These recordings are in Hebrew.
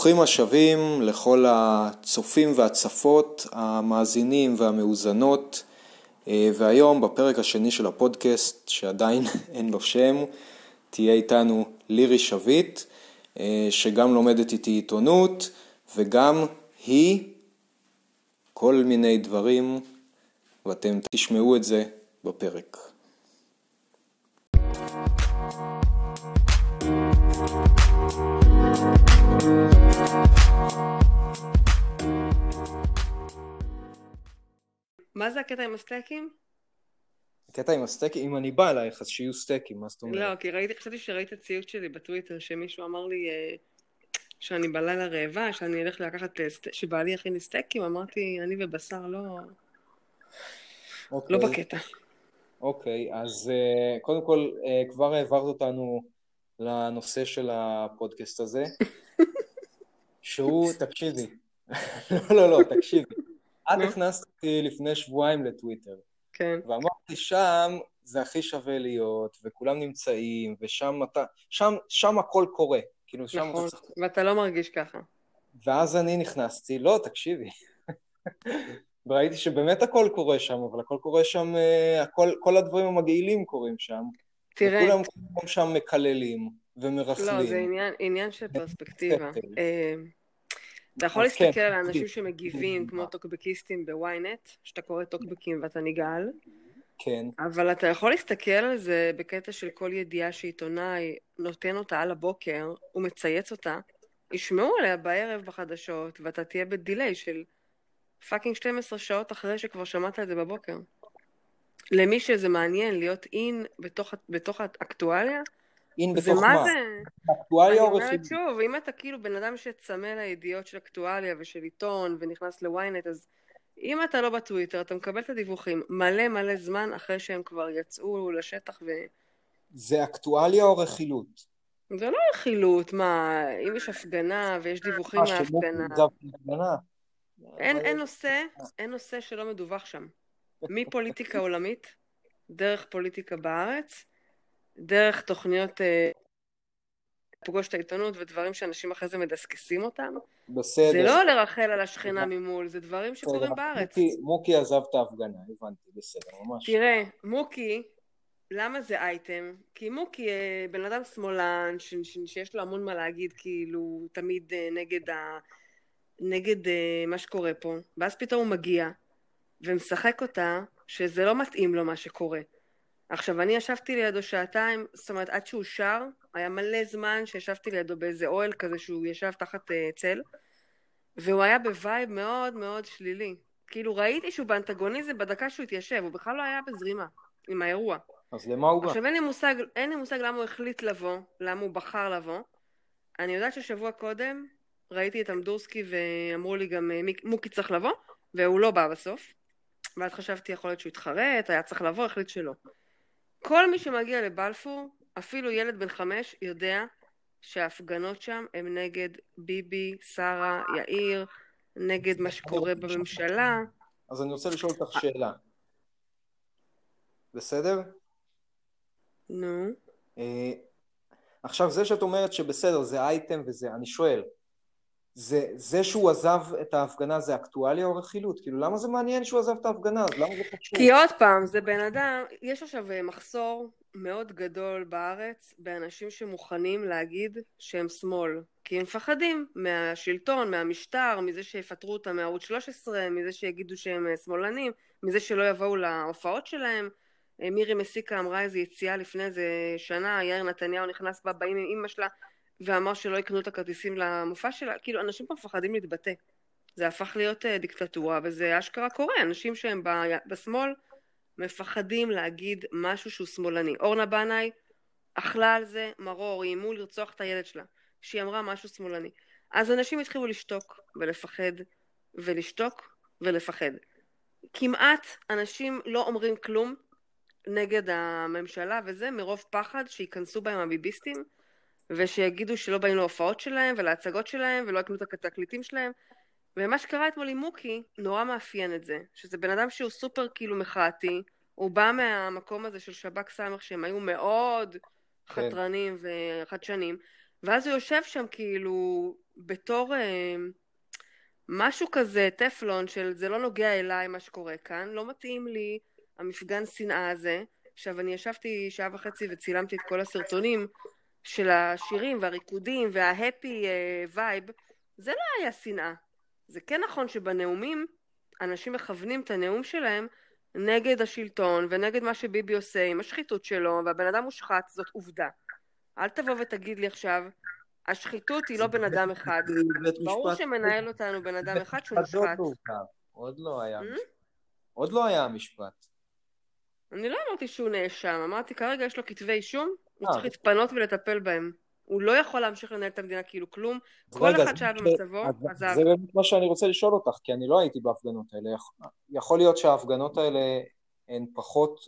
ברוכים השבים לכל הצופים והצפות, המאזינים והמאוזנות, אה, והיום בפרק השני של הפודקאסט, שעדיין אין לו שם, תהיה איתנו לירי שביט, אה, שגם לומדת איתי עיתונות, וגם היא כל מיני דברים, ואתם תשמעו את זה בפרק. מה זה הקטע עם הסטייקים? הקטע עם הסטייקים, אם אני בא אלייך אז שיהיו סטייקים, מה זאת אומרת? לא, כי ראיתי, חשבתי שראית ציוץ שלי בטוויטר, שמישהו אמר לי אה, שאני בלילה רעבה, שאני אלך לקחת, אה, שבעלי יכין לי סטייקים, אמרתי, אני ובשר לא, אוקיי, לא בקטע. אוקיי, אז אה, קודם כל אה, כבר העברת אותנו לנושא של הפודקאסט הזה, שהוא, תקשיבי, לא, לא, לא, תקשיבי. את. הכנסת אותי לפני שבועיים לטוויטר, כן. ואמרתי שם זה הכי שווה להיות, וכולם נמצאים, ושם אתה, שם, שם הכל קורה, כאילו שם נכון, אתה צריך... ואתה לא מרגיש ככה. ואז אני נכנסתי, לא, תקשיבי. וראיתי שבאמת הכל קורה שם, אבל הכל קורה שם, אה, הכל, כל הדברים המגעילים קורים שם. תראה, וכולם כולם שם מקללים ומרכלים. לא, זה עניין, עניין של פרספקטיבה. אתה יכול כן, להסתכל על האנשים. שמגיבים כמו טוקבקיסטים בוויינט, שאתה קורא טוקבקים ואתה נגעל, כן, אבל אתה יכול להסתכל על זה בקטע של כל ידיעה שעיתונאי נותן אותה על הבוקר, הוא מצייץ אותה, ישמעו עליה בערב בחדשות, ואתה תהיה ב delay של fucking 12 שעות אחרי שכבר שמעת את זה בבוקר. למי שזה מעניין להיות אין בתוך, בתוך האקטואליה, אין בתוך מה? זה? אקטואליה אני או אומרת רכיב? שוב, אם אתה כאילו בן אדם שצמא לידיעות של אקטואליה ושל עיתון ונכנס לוויינט, אז אם אתה לא בטוויטר, אתה מקבל את הדיווחים מלא מלא זמן אחרי שהם כבר יצאו לשטח ו... זה אקטואליה או רכילות? זה לא רכילות, מה, אם יש הפגנה ויש דיווחים שמוקי מההפגנה? אין, אין נושא, אין נושא שלא מדווח שם. מפוליטיקה עולמית, דרך פוליטיקה בארץ, דרך תוכניות אה, פוגוש את העיתונות ודברים שאנשים אחרי זה מדסקסים אותם. בסדר. זה לא לרחל על השכנה ממול, זה דברים שקורים. בארץ. מוקי- מוקי עזב את ההפגנה, הבנתי, בסדר, ממש. תראה, מוקי, למה זה אייטם? כי מוקי אה, בן אדם שמאלן, ש- ש- שיש לו המון מה להגיד, כאילו, תמיד אה, נגד, ה... נגד אה, מה שקורה פה, ואז פתאום הוא מגיע ומשחק אותה, שזה לא מתאים לו מה שקורה. עכשיו, אני ישבתי לידו שעתיים, זאת אומרת, עד שהוא שר, היה מלא זמן שישבתי לידו באיזה אוהל כזה שהוא ישב תחת אה, צל, והוא היה ב vibe מאוד מאוד שלילי. כאילו, ראיתי שהוא באנטגוניזם בדקה שהוא התיישב, הוא בכלל לא היה בזרימה עם האירוע. אז למה הוא בא? עכשיו, אין לי מושג, אין לי מושג למה הוא החליט לבוא, למה הוא בחר לבוא. אני יודעת ששבוע קודם ראיתי את אמדורסקי ואמרו לי גם אה, מוקי צריך לבוא, והוא לא בא בסוף. ואז חשבתי, יכול להיות שהוא התחרט, היה צריך לבוא, החליט שלא. כל מי שמגיע לבלפור, אפילו ילד בן חמש, יודע שההפגנות שם הם נגד ביבי, שרה, יאיר, נגד מה שקורה בממשלה. אז אני רוצה לשאול אותך שאלה. בסדר? נו. אה, עכשיו, זה שאת אומרת שבסדר, זה אייטם וזה, אני שואל, זה, זה שהוא עזב את ההפגנה זה אקטואליה או רכילות? כאילו, למה זה מעניין שהוא עזב את ההפגנה? אז למה זה חשוב? כי עוד פעם, זה בן אדם, יש עכשיו אה, מחסור מאוד גדול בארץ באנשים שמוכנים להגיד שהם שמאל. כי הם מפחדים מהשלטון, מהמשטר, מזה שיפטרו אותם מערוץ 13, מזה שיגידו שהם אה, שמאלנים, מזה שלא יבואו להופעות שלהם. אה, מירי מסיקה אמרה איזו יציאה לפני איזה שנה, יאיר נתניהו נכנס בה, באים עם אימא שלה, ואמר שלא יקנו את הכרטיסים למופע שלה. כאילו, אנשים פה מפחדים להתבטא. זה הפך להיות אה, דיקטטורה, וזה אשכרה קורה. אנשים שהם ב- בשמאל מפחדים להגיד משהו שהוא שמאלני. אורנה בנאי אכלה על זה מרור, איימו לרצוח את הילד שלה, שהיא אמרה משהו שמאלני. אז אנשים התחילו לשתוק ולפחד, ולשתוק ולפחד. כמעט אנשים לא אומרים כלום נגד הממשלה וזה, מרוב פחד שייכנסו בהם הביביסטים, ושיגידו שלא באים להופעות שלהם ולהצגות שלהם ולא יקנו את התקליטים שלהם. ומה שקרה אתמול עם מוקי נורא מאפיין את זה, שזה בן אדם שהוא סופר כאילו מחאתי, הוא בא מהמקום הזה של שב"כ סמך שהם היו מאוד כן. חתרנים וחדשנים, ואז הוא יושב שם כאילו בתור אה, משהו כזה, טפלון, של זה לא נוגע אליי מה שקורה כאן, לא מתאים לי המפגן שנאה הזה. עכשיו, אני ישבתי שעה וחצי וצילמתי את כל הסרטונים של השירים והריקודים וה happy vibe, זה לא היה שנאה. זה כן נכון שבנאומים אנשים מכוונים את הנאום שלהם נגד השלטון ונגד מה שביבי עושה עם השחיתות שלו והבן אדם מושחת, זאת עובדה. אל תבוא ותגיד לי עכשיו, השחיתות היא לא בן אדם אחד. ברור שמנהל אותנו בן אדם אחד שהוא מושחת. עוד לא היה hmm? עוד לא היה המשפט. אני לא אמרתי שהוא נאשם, אמרתי כרגע יש לו כתבי אישום, הוא אה. צריך להתפנות ולטפל בהם. הוא לא יכול להמשיך לנהל את המדינה כאילו כלום, כל רגע, אחד שהיה במצבו עזב. זה באמת מה שאני רוצה לשאול אותך, כי אני לא הייתי בהפגנות האלה. יכול להיות שההפגנות האלה הן פחות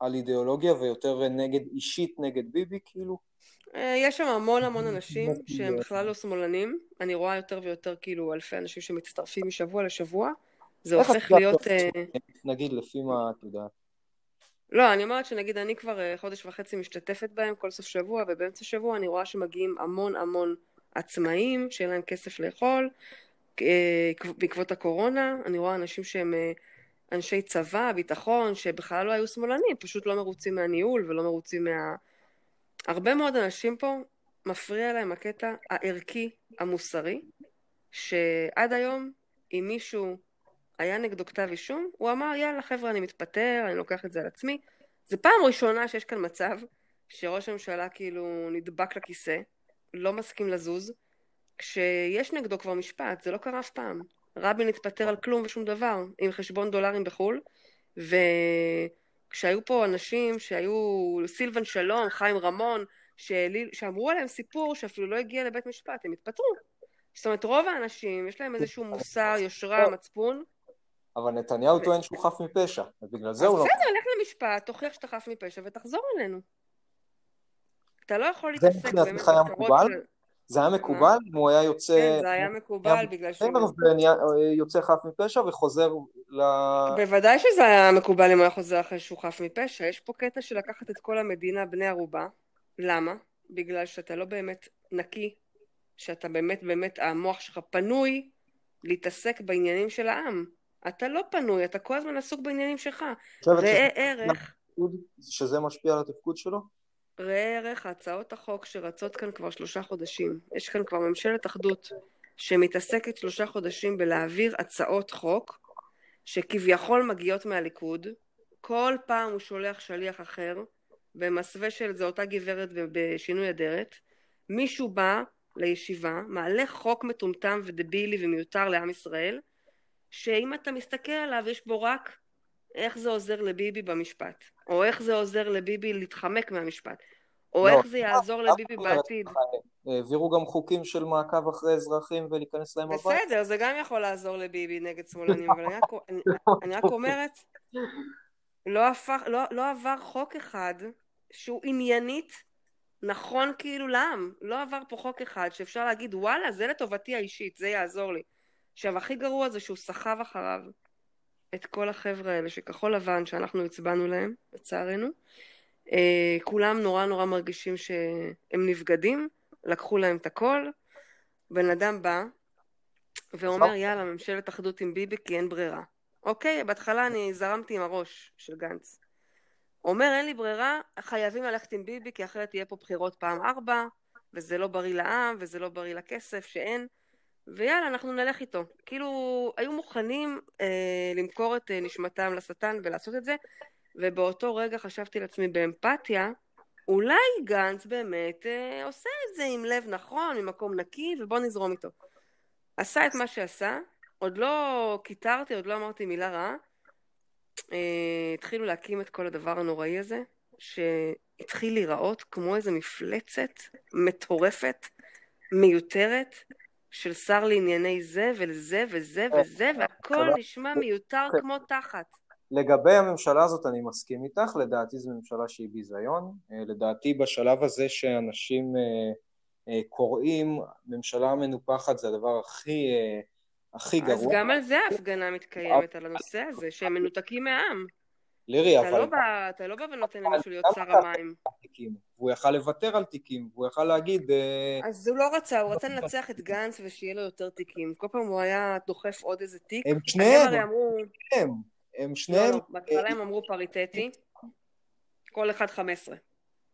על אידיאולוגיה ויותר נגד, אישית נגד ביבי, כאילו? אה, יש שם המון המון אנשים שהם בכלל לא שמאלנים. אני רואה יותר ויותר כאילו אלפי אנשים שמצטרפים משבוע לשבוע. זה הופך להיות... אה, נגיד לפי מה את יודעת. לא, אני אומרת שנגיד אני כבר אה, חודש וחצי משתתפת בהם כל סוף שבוע, ובאמצע שבוע אני רואה שמגיעים המון המון עצמאים שאין להם כסף לאכול אה, בעקבות הקורונה. אני רואה אנשים שהם אה, אנשי צבא, ביטחון, שבכלל לא היו שמאלנים, פשוט לא מרוצים מהניהול ולא מרוצים מה... הרבה מאוד אנשים פה, מפריע להם הקטע הערכי, המוסרי, שעד היום, אם מישהו היה נגדו כתב אישום, הוא אמר יאללה חבר'ה אני מתפטר, אני לוקח את זה על עצמי. זה פעם ראשונה שיש כאן מצב שראש הממשלה כאילו נדבק לכיסא, לא מסכים לזוז, כשיש נגדו כבר משפט, זה לא קרה אף פעם. רבין התפטר על כלום ושום דבר, עם חשבון דולרים בחו"ל, וכשהיו פה אנשים שהיו סילבן שלום, חיים רמון, שאמרו עליהם סיפור שאפילו לא הגיע לבית משפט, הם התפטרו. זאת אומרת, רוב האנשים, יש להם איזשהו מוסר, יושרה, מצפון, אבל נתניהו טוען שהוא חף מפשע, ובגלל זה הוא לא... בסדר, לך למשפט, תוכיח שאתה חף מפשע ותחזור אלינו. אתה לא יכול להתעסק באמת בצרות היה מקובל? זה היה מקובל אם הוא היה יוצא... כן, זה היה מקובל בגלל שהוא... יוצא חף מפשע וחוזר ל... בוודאי שזה היה מקובל אם הוא היה חוזר אחרי שהוא חף מפשע. יש פה קטע של לקחת את כל המדינה בני ערובה. למה? בגלל שאתה לא באמת נקי, שאתה באמת באמת, המוח שלך פנוי להתעסק בעניינים של העם. אתה לא פנוי, אתה כל הזמן עסוק בעניינים שלך. ראה ערך... שזה משפיע על התפקוד שלו? ראה ערך הצעות החוק שרצות כאן כבר שלושה חודשים. יש כאן כבר ממשלת אחדות שמתעסקת שלושה חודשים בלהעביר הצעות חוק שכביכול מגיעות מהליכוד. כל פעם הוא שולח שליח אחר, במסווה של זה אותה גברת בשינוי אדרת. מישהו בא לישיבה, מעלה חוק מטומטם ודבילי ומיותר לעם ישראל, שאם אתה מסתכל עליו יש בו רק איך זה עוזר לביבי במשפט, או איך זה עוזר לביבי להתחמק מהמשפט, או לא, איך זה יעזור לא, לביבי בעתיד. העבירו גם חוקים של מעקב אחרי אזרחים ולהיכנס להם הביתה. בסדר, זה גם יכול לעזור לביבי נגד שמאלנים, אבל אני רק, אני, אני רק אומרת, לא, הפך, לא, לא עבר חוק אחד שהוא עניינית נכון כאילו לעם. לא עבר פה חוק אחד שאפשר להגיד וואלה זה לטובתי האישית, זה יעזור לי. עכשיו, הכי גרוע זה שהוא סחב אחריו את כל החבר'ה האלה שכחול לבן, שאנחנו הצבענו להם, לצערנו. אה, כולם נורא נורא מרגישים שהם נבגדים, לקחו להם את הכל. בן אדם בא ואומר, יאללה, ממשלת אחדות עם ביבי כי אין ברירה. אוקיי, בהתחלה אני זרמתי עם הראש של גנץ. אומר, אין לי ברירה, חייבים ללכת עם ביבי כי אחרת תהיה פה בחירות פעם ארבע, וזה לא בריא לעם, וזה לא בריא לכסף שאין. ויאללה, אנחנו נלך איתו. כאילו, היו מוכנים אה, למכור את אה, נשמתם לשטן ולעשות את זה, ובאותו רגע חשבתי לעצמי באמפתיה, אולי גנץ באמת אה, עושה את זה עם לב נכון, ממקום נקי, ובוא נזרום איתו. עשה את מה שעשה, עוד לא קיטרתי, עוד לא אמרתי מילה רעה. אה, התחילו להקים את כל הדבר הנוראי הזה, שהתחיל להיראות כמו איזו מפלצת מטורפת, מיותרת, של שר לענייני זה וזה וזה אה, וזה, והכל נשמע מיותר כן. כמו תחת. לגבי הממשלה הזאת אני מסכים איתך, לדעתי זו ממשלה שהיא ביזיון. אה, לדעתי בשלב הזה שאנשים אה, קוראים, ממשלה מנופחת זה הדבר הכי, הכי גרוע. אז גם על זה ההפגנה מתקיימת, על הנושא הזה, שהם מנותקים מהעם. לירי, אבל... לא בא, אתה לא בא ונותן למישהו להיות שר המים. והוא יכל לוותר על תיקים, והוא יכל להגיד... אה, אז הוא לא רצה, הוא רצה לנצח את גנץ ושיהיה לו יותר תיקים. כל פעם הוא היה דוחף עוד איזה תיק. הם שניהם, הם הם שניהם... לא, לא, בהתחלה הם אמרו פריטטי, כל אחד חמש עשרה.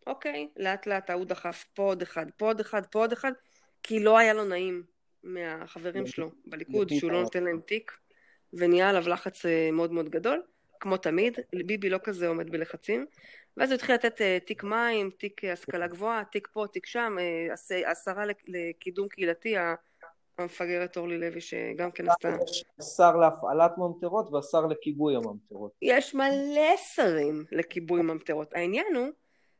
אוקיי, לאט לאט ההוא דחף פה עוד אחד, פה עוד אחד, פה עוד אחד, כי לא היה לו נעים מהחברים שלו בליכוד, שהוא לא נותן להם תיק, ונהיה עליו לחץ אה, מאוד מאוד גדול. כמו תמיד, ביבי לא כזה עומד בלחצים. ואז הוא התחיל לתת uh, תיק מים, תיק uh, השכלה גבוהה, תיק פה, תיק שם, uh, השרה לקידום קהילתי, המפגרת אורלי לוי, שגם כן עשתה... שר להפעלת ממטרות והשר לכיבוי הממטרות. יש מלא שרים לכיבוי ממטרות. העניין הוא,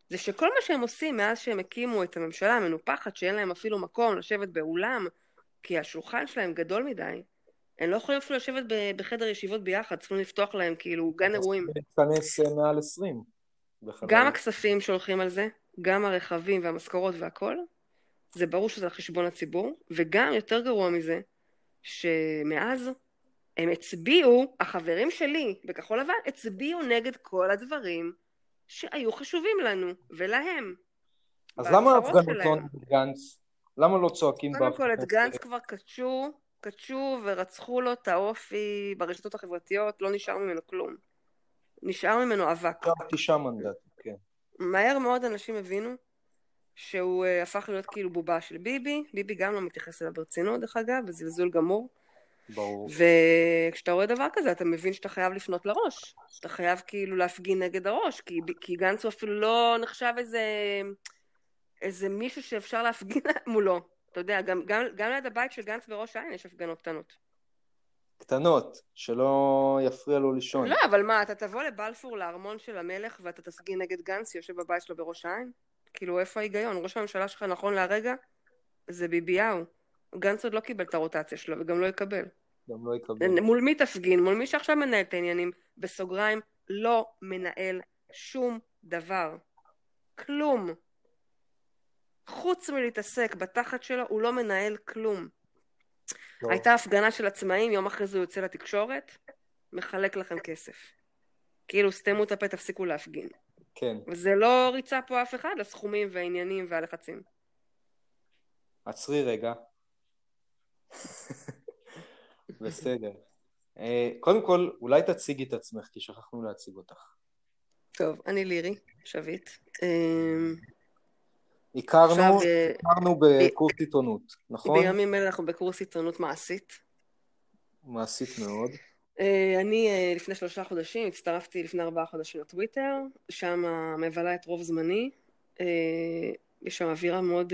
זה שכל מה שהם עושים מאז שהם הקימו את הממשלה המנופחת, שאין להם אפילו מקום לשבת באולם, כי השולחן שלהם גדול מדי, הם לא יכולים אפילו לשבת בחדר ישיבות ביחד, צריכים לפתוח להם כאילו גן אירועים. להתכנס אה, מעל 20. גם הכספים שהולכים על זה, גם הרכבים והמשכורות והכל, זה ברור שזה על חשבון הציבור, וגם יותר גרוע מזה, שמאז הם הצביעו, החברים שלי בכחול לבן הצביעו נגד כל הדברים שהיו חשובים לנו ולהם. אז למה הפגנות לא נגד גנץ? למה לא צועקים בהפגנות? קודם כל את גנץ כבר קדשו קדשו ורצחו לו את האופי ברשתות החברתיות, לא נשאר ממנו כלום. נשאר ממנו אבק. תשעה מנדטים, כן. מהר מאוד אנשים הבינו שהוא uh, הפך להיות כאילו בובה של ביבי, ביבי גם לא מתייחס אליו ברצינות דרך אגב, בזלזול גמור. ברור. וכשאתה רואה דבר כזה אתה מבין שאתה חייב לפנות לראש. אתה חייב כאילו להפגין נגד הראש, כי, כי גנץ הוא אפילו לא נחשב איזה, איזה מישהו שאפשר להפגין מולו. אתה יודע, גם, גם, גם ליד הבית של גנץ בראש העין יש הפגנות קטנות. קטנות, שלא יפריע לו לישון. לא, אבל מה, אתה תבוא לבלפור, לארמון של המלך, ואתה תסגין נגד גנץ שיושב בבית שלו בראש העין? כאילו, איפה ההיגיון? ראש הממשלה שלך נכון להרגע זה ביביהו. גנץ עוד לא קיבל את הרוטציה שלו, וגם לא יקבל. גם לא יקבל. מול מי תפגין? מול מי שעכשיו מנהל את העניינים? בסוגריים, לא מנהל שום דבר. כלום. חוץ מלהתעסק בתחת שלו, הוא לא מנהל כלום. לא. הייתה הפגנה של עצמאים, יום אחרי זה הוא יוצא לתקשורת, מחלק לכם כסף. כאילו, סתמו את הפה, תפסיקו להפגין. כן. וזה לא ריצה פה אף אחד לסכומים והעניינים והלחצים. עצרי רגע. בסדר. אה, קודם כל, אולי תציגי את עצמך, כי שכחנו להציג אותך. טוב, אני לירי, שביט. הכרנו, אה, הכרנו בקורס עיתונות, נכון? בימים אלה אנחנו בקורס עיתונות מעשית. מעשית מאוד. אה, אני אה, לפני שלושה חודשים הצטרפתי לפני ארבעה חודשים לטוויטר, שם מבלה את רוב זמני. יש שם אווירה מאוד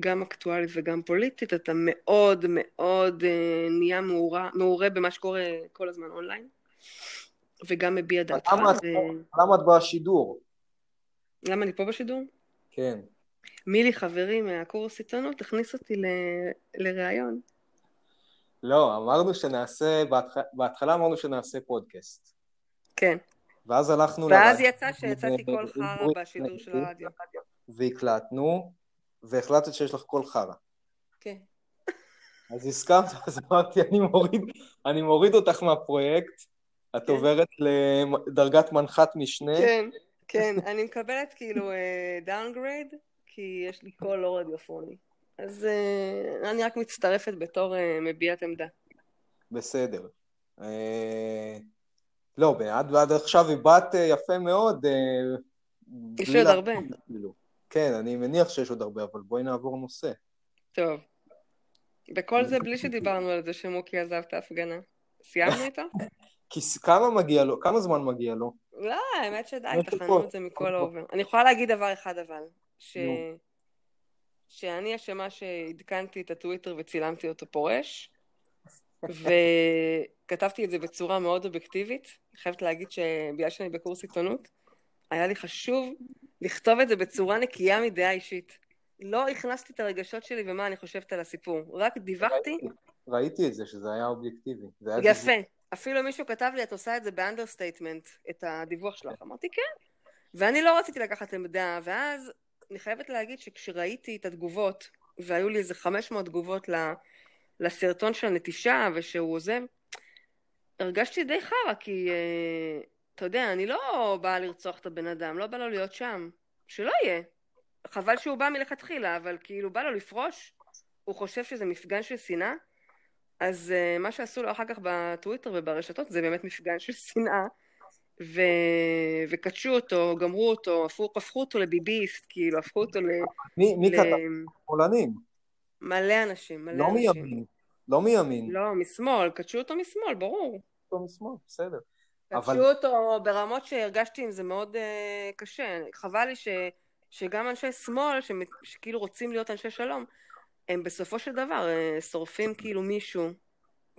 גם אקטואלית וגם פוליטית, אתה מאוד מאוד נהיה מעורה, מעורה במה שקורה כל הזמן אונליין, וגם מביע דעתך. למה, ו... למה את בשידור? למה אני פה בשידור? כן. מילי חברי מהקורס עיתונות הכניס אותי ל... לראיון. לא, אמרנו שנעשה, בהתח... בהתחלה אמרנו שנעשה פודקאסט. כן. ואז הלכנו ואז לרדיו. יצא שיצאתי קול חרא בשידור של הרדיו. והקלטנו, והחלטת שיש לך קול חרא. כן. אז הסכמת, אז אמרתי, אני מוריד, אני מוריד אותך מהפרויקט, את כן. עוברת לדרגת מנחת משנה. כן. כן, אני מקבלת כאילו downgrade, uh, כי יש לי קול לא רדיופוני. אז uh, אני רק מצטרפת בתור uh, מביעת עמדה. בסדר. Uh, לא, עד, עד עכשיו הבעת יפה מאוד. Uh, יש עוד הרבה. כאילו. כן, אני מניח שיש עוד הרבה, אבל בואי נעבור נושא. טוב. וכל זה בלי שדיברנו על זה שמוקי עזב את ההפגנה. סיימנו איתו? כמה מגיע לו? כמה זמן מגיע לו? לא, האמת שדי, טחנו את זה מכל עבר. אני יכולה להגיד דבר אחד אבל, ש... שאני אשמה שעדכנתי את הטוויטר וצילמתי אותו פורש, וכתבתי את זה בצורה מאוד אובייקטיבית. אני חייבת להגיד שבגלל שאני בקורס עיתונות, היה לי חשוב לכתוב את זה בצורה נקייה מדעה אישית. לא הכנסתי את הרגשות שלי ומה אני חושבת על הסיפור, רק דיווחתי. ראיתי, ראיתי את זה, שזה היה אובייקטיבי. זה היה יפה. דיווח. אפילו מישהו כתב לי, את עושה את זה ב understatement, את הדיווח שלך. אמרתי, כן. ואני לא רציתי לקחת עמדה, ואז אני חייבת להגיד שכשראיתי את התגובות, והיו לי איזה 500 תגובות לסרטון של הנטישה ושהוא עוזב, הרגשתי די חרא, כי uh, אתה יודע, אני לא באה לרצוח את הבן אדם, לא באה לו להיות שם. שלא יהיה. חבל שהוא בא מלכתחילה, אבל כאילו בא לו לפרוש, הוא חושב שזה מפגן של שנאה, אז uh, מה שעשו לו אחר כך בטוויטר וברשתות זה באמת מפגן של שנאה, ו... וקדשו אותו, גמרו אותו, הפכו, הפכו אותו לביביסט, כאילו, הפכו אותו ל... מי, מי ל... כתב? שמאלנים. מלא אנשים, מלא לא אנשים. מימין. לא מימין. לא, משמאל, קדשו אותו משמאל, ברור. אותו משמאל, בסדר. קדשו אבל... אותו ברמות שהרגשתי עם זה מאוד uh, קשה. חבל לי ש... שגם אנשי שמאל, ש... שכאילו רוצים להיות אנשי שלום, הם בסופו של דבר uh, שורפים כאילו מישהו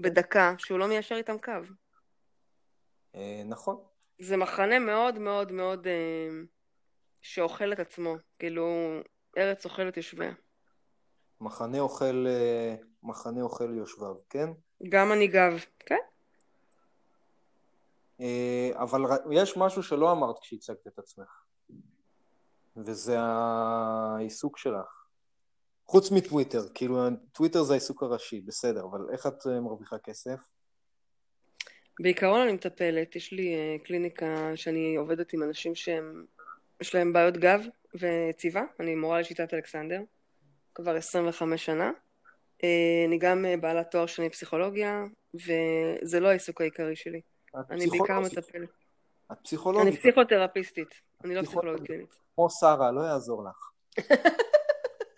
בדקה שהוא לא מיישר איתם קו. אה, נכון. זה מחנה מאוד מאוד מאוד אה, שאוכל את עצמו, כאילו ארץ אוכלת יושביה. מחנה אוכל, אה, מחנה אוכל יושביו, כן? גם מנהיגיו, כן. אה, אבל יש משהו שלא אמרת כשהצגת את עצמך, וזה העיסוק שלך. חוץ מטוויטר, כאילו טוויטר זה העיסוק הראשי, בסדר, אבל איך את אה, מרוויחה כסף? בעיקרון אני מטפלת, יש לי uh, קליניקה שאני עובדת עם אנשים שהם, יש להם בעיות גב וציבה, אני מורה לשיטת אלכסנדר, כבר 25 שנה. Uh, אני גם uh, בעלת תואר שני פסיכולוגיה, וזה לא העיסוק העיקרי שלי. אני בעיקר מטפלת. את פסיכולוגית. אני פסיכותרפיסטית, אני לא פסיכולוגית קלינית. כמו שרה, לא יעזור לך.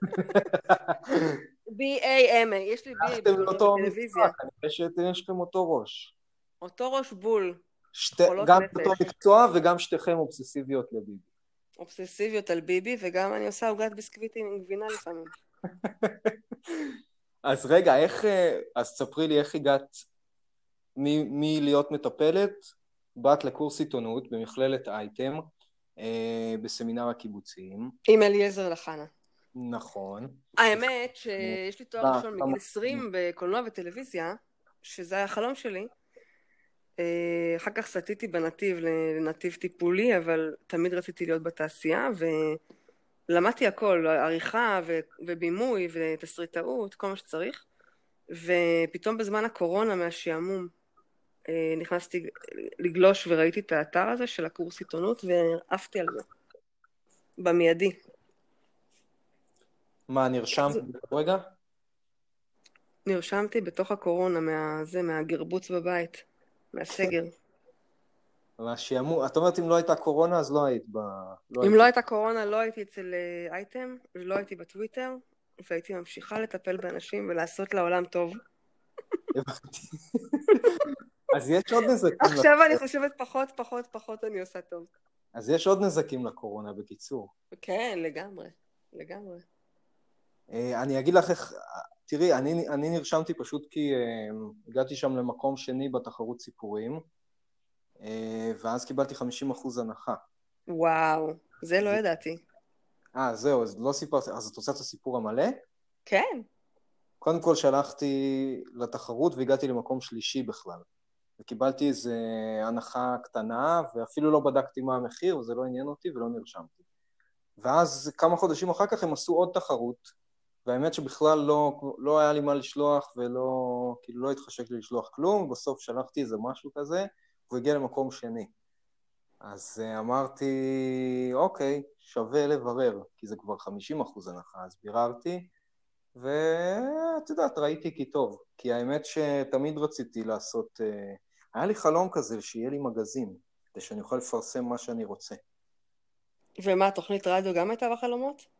B-A-M-A, יש לי B בטלוויזיה. כנראה לכם אותו ראש. אותו ראש בול. שתי, גם נפש. אותו מקצוע וגם שתיכם אובססיביות לביבי. אובססיביות על ביבי, וגם אני עושה עוגת ביסקוויטים עם גבינה לפעמים. אז רגע, איך, אה, אז ספרי לי איך הגעת מלהיות מטפלת, באת לקורס עיתונות במכללת אייטם, אה, בסמינר הקיבוצים. עם אליעזר לחנה. נכון. האמת שיש לי תואר ראשון מגיל 20 בקולנוע וטלוויזיה, שזה היה החלום שלי, אחר כך סטיתי בנתיב לנתיב טיפולי, אבל תמיד רציתי להיות בתעשייה, ולמדתי הכל, עריכה ובימוי ותסריטאות, כל מה שצריך, ופתאום בזמן הקורונה מהשעמום אה, נכנסתי לגלוש וראיתי את האתר הזה של הקורס עיתונות ועפתי על זה, במיידי. מה, נרשמת רגע? נרשמתי בתוך הקורונה, מה, זה, מהגרבוץ בבית. מהסגר. מהשעמום, את אומרת אם לא הייתה קורונה אז לא היית ב... לא אם היית... לא הייתה קורונה לא הייתי אצל אה, אייטם, ולא הייתי בטוויטר, והייתי ממשיכה לטפל באנשים ולעשות לעולם טוב. אז יש עוד נזקים. עכשיו אני חושבת פחות, פחות, פחות אני עושה טוב. אז יש עוד נזקים לקורונה, בקיצור. כן, לגמרי, לגמרי. אה, אני אגיד לך איך, תראי, אני, אני נרשמתי פשוט כי uh, הגעתי שם למקום שני בתחרות סיפורים, uh, ואז קיבלתי 50% הנחה. וואו, זה לא ידעתי. אה, זהו, אז לא סיפרתי, אז את רוצה את הסיפור המלא? כן. קודם כל שלחתי לתחרות והגעתי למקום שלישי בכלל. וקיבלתי איזו הנחה קטנה, ואפילו לא בדקתי מה המחיר, וזה לא עניין אותי ולא נרשמתי. ואז כמה חודשים אחר כך הם עשו עוד תחרות, והאמת שבכלל לא, לא היה לי מה לשלוח ולא, כאילו לא התחשק לי לשלוח כלום, בסוף שלחתי איזה משהו כזה, והוא הגיע למקום שני. אז אה, אמרתי, אוקיי, שווה לברר, כי זה כבר 50 אחוז הנחה, אז ביררתי, ואת יודעת, ראיתי כי טוב, כי האמת שתמיד רציתי לעשות, אה, היה לי חלום כזה שיהיה לי מגזין, כדי שאני אוכל לפרסם מה שאני רוצה. ומה, תוכנית רדיו גם הייתה בחלומות?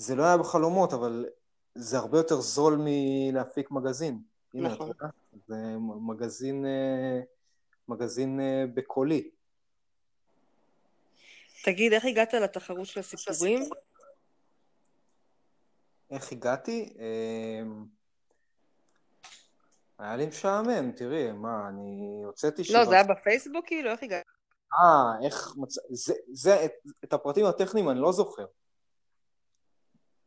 זה לא היה בחלומות, אבל זה הרבה יותר זול מלהפיק מגזין. נכון. הנה, זה מגזין, אה, מגזין אה, בקולי. תגיד, איך הגעת לתחרות של הסיפורים? איך הגעתי? אה, היה לי משעמם, תראי, מה, אני הוצאתי לא, זה היה בפייסבוק כאילו? איך הגעת? אה, איך מצ... זה, זה, את, את הפרטים הטכניים אני לא זוכר.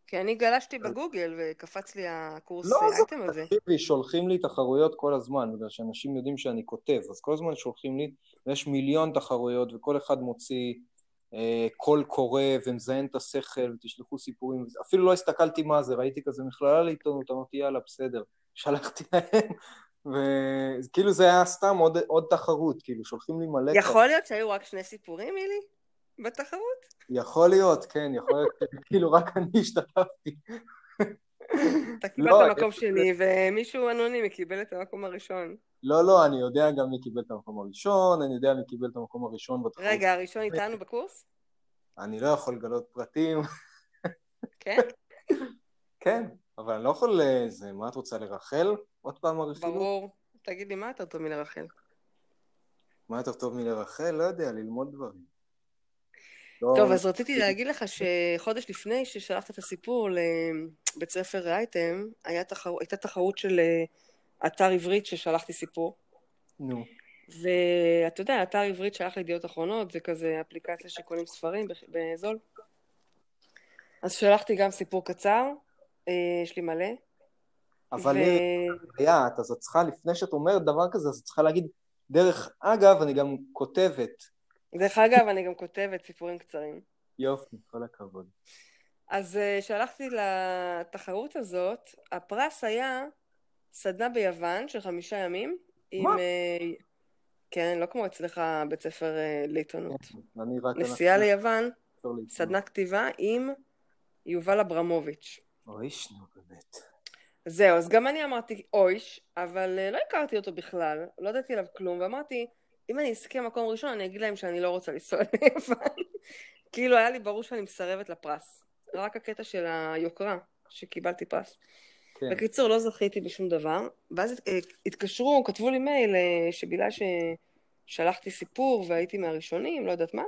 כי אני גלשתי בגוגל וקפץ לי הקורס לא, אייטם הזה. תקשיבי, שולחים לי תחרויות כל הזמן, בגלל שאנשים יודעים שאני כותב, אז כל הזמן שולחים לי, ויש מיליון תחרויות, וכל אחד מוציא אה, קול קורא ומזיין את השכל, ותשלחו סיפורים, אפילו לא הסתכלתי מה זה, ראיתי כזה מכללה לעיתונות, אמרתי יאללה, בסדר, שלחתי להם, וכאילו זה היה סתם עוד, עוד תחרות, כאילו, שולחים לי מלא... יכול להיות שהיו רק שני סיפורים, מילי? בתחרות. יכול להיות, כן, יכול להיות, כאילו רק אני השתתפתי. אתה קיבלת לא, מקום שני, ומישהו אנונימי קיבל את המקום הראשון. לא, לא, אני יודע גם מי קיבל את המקום הראשון, אני יודע מי קיבל את המקום הראשון בתחרות. רגע, הראשון איתנו בקורס? אני לא יכול לגלות פרטים. כן? כן, אבל אני לא יכול... זה, מה את רוצה, לרחל? עוד פעם הרכילות? ברור. תגיד לי, מה יותר טוב מלרחל? מה יותר טוב מלרחל? לא יודע, ללמוד דברים. לא... טוב, אז רציתי להגיד לך שחודש לפני ששלחת את הסיפור לבית ספר רייטם, היה תחר... הייתה תחרות של אה, אתר עברית ששלחתי סיפור. נו. ואתה יודע, אתר עברית שלח לידיעות אחרונות, זה כזה אפליקציה שקונים ספרים בזול. אז שלחתי גם סיפור קצר, אה, יש לי מלא. אבל ו... ליאת, אז את צריכה, לפני שאת אומרת דבר כזה, אז את צריכה להגיד, דרך אגב, אני גם כותבת. דרך אגב, אני גם כותבת סיפורים קצרים. יופי, כל הכבוד. אז אה, שלחתי לתחרות הזאת, הפרס היה סדנה ביוון של חמישה ימים. מה? עם, כן, לא כמו אצלך בית ספר לעיתונות. כן, נסיעה ליוון, סדנה כתיבה עם יובל אברמוביץ'. אויש, נו באמת. זהו, אז גם אני אמרתי אויש, אבל אה, לא הכרתי אותו בכלל, לא ידעתי עליו כלום, ואמרתי, אם אני אזכה מקום ראשון, אני אגיד להם שאני לא רוצה לנסוע ליוון. כאילו היה לי ברור שאני מסרבת לפרס. רק הקטע של היוקרה, שקיבלתי פרס. כן. בקיצור, לא זכיתי בשום דבר, ואז אה, התקשרו, כתבו לי מייל, אה, שבגלל ששלחתי סיפור והייתי מהראשונים, לא יודעת מה,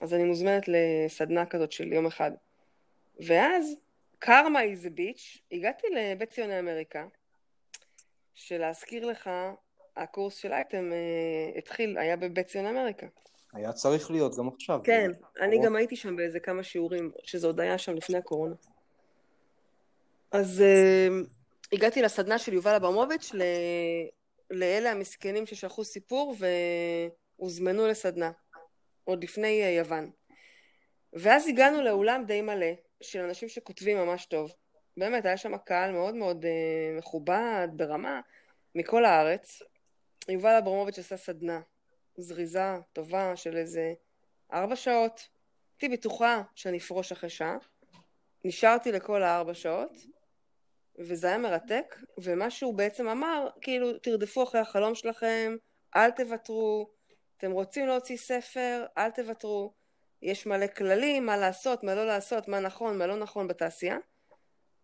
אז אני מוזמנת לסדנה כזאת של יום אחד. ואז, קרמה איזה ביץ', הגעתי לבית ציוני אמריקה, שלהזכיר לך, הקורס של אייטם אה, התחיל, היה בבית ציוני אמריקה. היה צריך להיות גם עכשיו. כן, אני גם הייתי שם באיזה כמה שיעורים, שזה עוד היה שם לפני הקורונה. אז uh, הגעתי לסדנה של יובל אברמוביץ' ל... לאלה המסכנים ששלחו סיפור והוזמנו לסדנה, עוד לפני uh, יוון. ואז הגענו לאולם די מלא, של אנשים שכותבים ממש טוב. באמת, היה שם קהל מאוד מאוד uh, מכובד, ברמה, מכל הארץ. יובל אברמוביץ' עשה סדנה זריזה, טובה, של איזה ארבע שעות. הייתי בטוחה שאני אפרוש אחרי שעה. נשארתי לכל הארבע שעות, וזה היה מרתק, ומה שהוא בעצם אמר, כאילו, תרדפו אחרי החלום שלכם, אל תוותרו, אתם רוצים להוציא ספר, אל תוותרו, יש מלא כללים, מה לעשות, מה לא לעשות, מה נכון, מה לא נכון בתעשייה.